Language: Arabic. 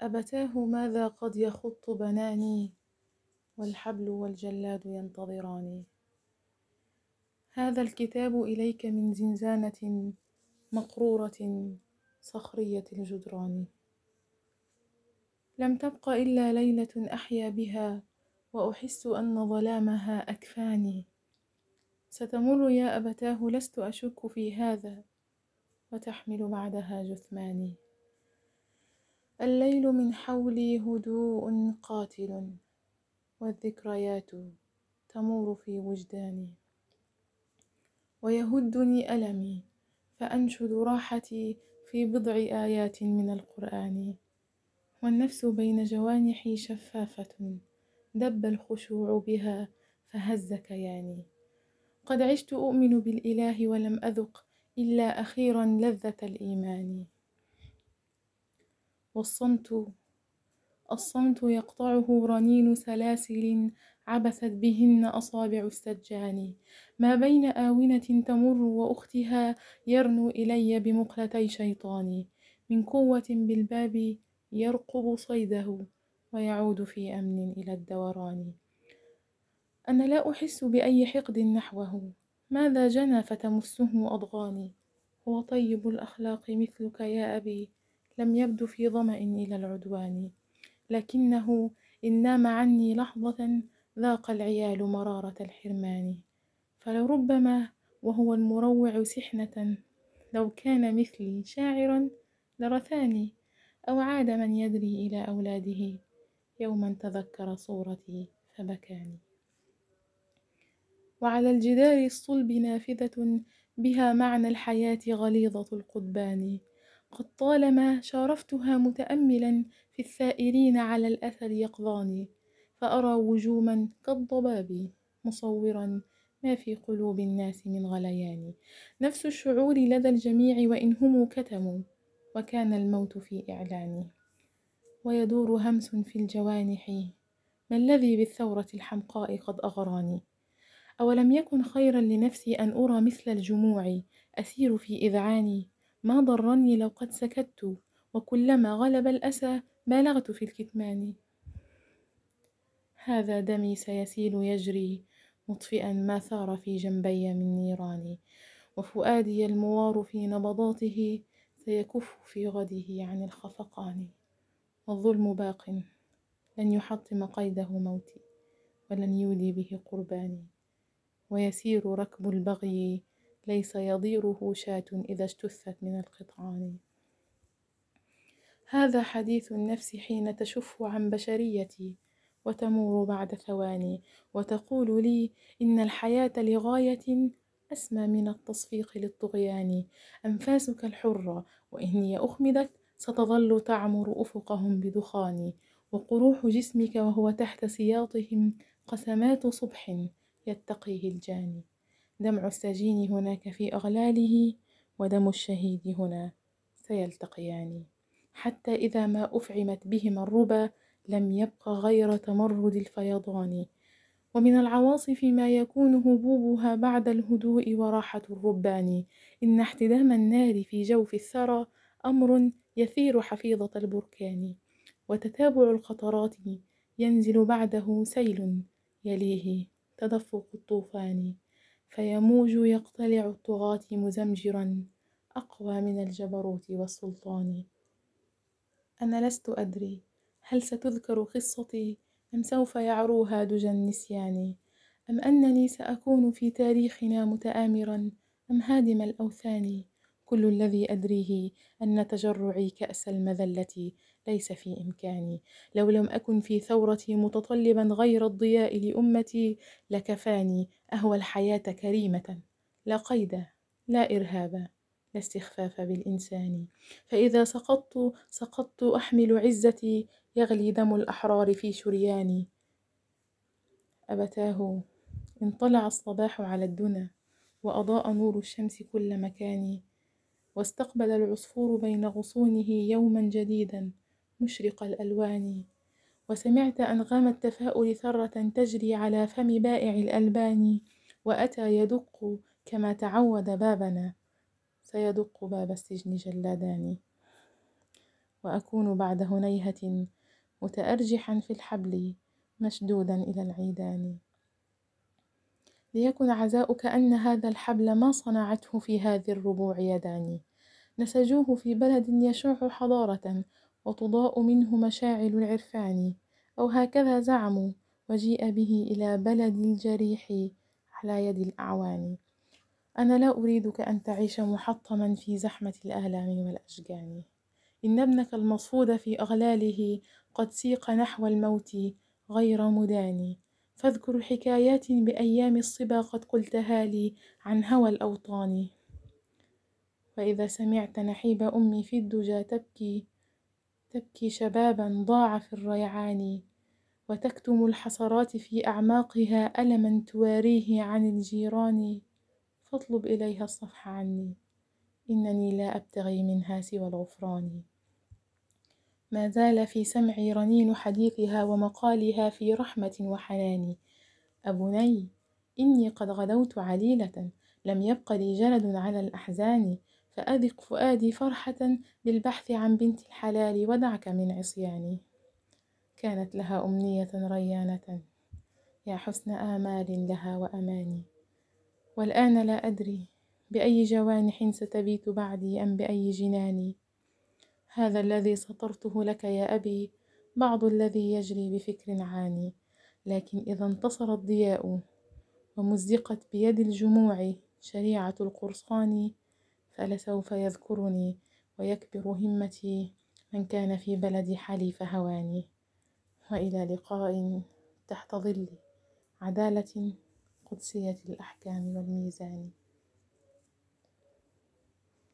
أبتاه ماذا قد يخط بناني والحبل والجلاد ينتظراني. هذا الكتاب إليك من زنزانة مقرورة صخرية الجدران. لم تبق إلا ليلة أحيا بها وأحس أن ظلامها أكفاني. ستمر يا أبتاه لست أشك في هذا وتحمل بعدها جثماني. الليل من حولي هدوء قاتل والذكريات تمور في وجداني. ويهدني ألمي فأنشد راحتي في بضع آيات من القرآن. والنفس بين جوانحي شفافة دب الخشوع بها فهز كياني. قد عشت أؤمن بالإله ولم أذق إلا أخيرا لذة الإيمان. والصمت الصمت يقطعه رنين سلاسل عبثت بهن أصابع السجان. ما بين آونة تمر وأختها يرنو إلي بمقلتي شيطان. من قوة بالباب يرقب صيده ويعود في أمن إلى الدوران. أنا لا أحس بأي حقد نحوه. ماذا جنى فتمسه أضغاني هو طيب الأخلاق مثلك يا أبي. لم يبدو في ظمأ إلى العدوان. لكنه إن نام عني لحظة ذاق العيال مرارة الحرمان. فلربما وهو المروع سحنة لو كان مثلي شاعرا لرثاني أو عاد من يدري إلى أولاده يوما تذكر صورتي فبكاني. وعلى الجدار الصلب نافذة بها معنى الحياة غليظة القضبان. قد طالما شارفتها متأملا في الثائرين على الأثر يقظان فأرى وجوما كالضباب مصورا ما في قلوب الناس من غليان. نفس الشعور لدى الجميع وإن هم كتموا وكان الموت في إعلان. ويدور همس في الجوانح ما الذي بالثورة الحمقاء قد أغراني؟ أولم يكن خيرا لنفسي أن أرى مثل الجموع أسير في إذعاني ما ضرني لو قد سكت وكلما غلب الأسى بالغت في الكتمان. هذا دمي سيسيل يجري مطفئا ما ثار في جنبي من نيران. وفؤادي الموار في نبضاته سيكف في غده عن الخفقان. والظلم باق لن يحطم قيده موتي ولن يولي به قرباني. ويسير ركب البغي ليس يضيره شاة إذا اجتثت من القطعان. هذا حديث النفس حين تشف عن بشريتي وتمور بعد ثواني وتقول لي إن الحياة لغاية أسمى من التصفيق للطغيان. أنفاسك الحرة وإن هي أخمدت ستظل تعمر أفقهم بدخان. وقروح جسمك وهو تحت سياطهم قسمات صبح يتقيه الجاني دمع السجين هناك في أغلاله ودم الشهيد هنا سيلتقيان. حتى إذا ما أفعمت بهما الربا لم يبق غير تمرد الفيضان. ومن العواصف ما يكون هبوبها بعد الهدوء وراحة الربان. إن احتدام النار في جوف الثرى أمر يثير حفيظة البركان. وتتابع القطرات ينزل بعده سيل يليه تدفق الطوفان. فيموج يقتلع الطغاة مزمجرا أقوى من الجبروت والسلطان. أنا لست أدري هل ستذكر قصتي؟ أم سوف يعروها دجى النسيان؟ أم أنني سأكون في تاريخنا متآمرا؟ أم هادم الأوثان؟ كل الذي أدريه أن تجرعي كأس المذلة. ليس في إمكاني. لو لم أكن في ثورتي متطلبا غير الضياء لأمتي لكفاني. أهوى الحياة كريمة. لا قيد لا إرهاب لا استخفاف بالإنسان. فإذا سقطت سقطت أحمل عزتي. يغلي دم الأحرار في شرياني. أبتاه انطلع الصباح على الدنا وأضاء نور الشمس كل مكان. واستقبل العصفور بين غصونه يوما جديدا. مشرق الألوان. وسمعت أنغام التفاؤل ثرة تجري على فم بائع الألبان وأتى يدق كما تعود بابنا. سيدق باب السجن جلادان. وأكون بعد هنيهة متأرجحا في الحبل مشدودا إلى العيدان. ليكن عزاؤك أن هذا الحبل ما صنعته في هذه الربوع يدان. نسجوه في بلد يشع حضارة وتضاء منه مشاعل العرفان أو هكذا زعموا وجيء به إلى بلد الجريح على يد الأعوان. أنا لا أريدك أن تعيش محطما في زحمة الآلام والأشجان. إن ابنك المصفود في أغلاله قد سيق نحو الموت غير مدان. فاذكر حكايات بأيام الصبا قد قلتها لي عن هوى الأوطان. فإذا سمعت نحيب أمي في الدجى تبكي تبكي شبابا ضاع في الريعان وتكتم الحسرات في أعماقها ألما تواريه عن الجيران. فاطلب إليها الصفح عني إنني لا أبتغي منها سوى الغفران. ما زال في سمعي رنين حديثها ومقالها في رحمة وحنان. أبني إني قد غدوت عليلة لم يبق لي جلد على الأحزان. فأذق فؤادي فرحة بالبحث عن بنت الحلال ودعك من عصياني. كانت لها أمنية ريانة يا حسن آمال لها وأماني. والآن لا أدري بأي جوانح ستبيت بعدي أم بأي جنان هذا الذي سطرته لك يا أبي بعض الذي يجري بفكر عاني. لكن إذا انتصر الضياء ومزقت بيد الجموع شريعة القرصان فلسوف يذكرني ويكبر همتي من كان في بلدي حليف هواني. وإلى لقاء تحت ظل عدالة قدسية الأحكام والميزان.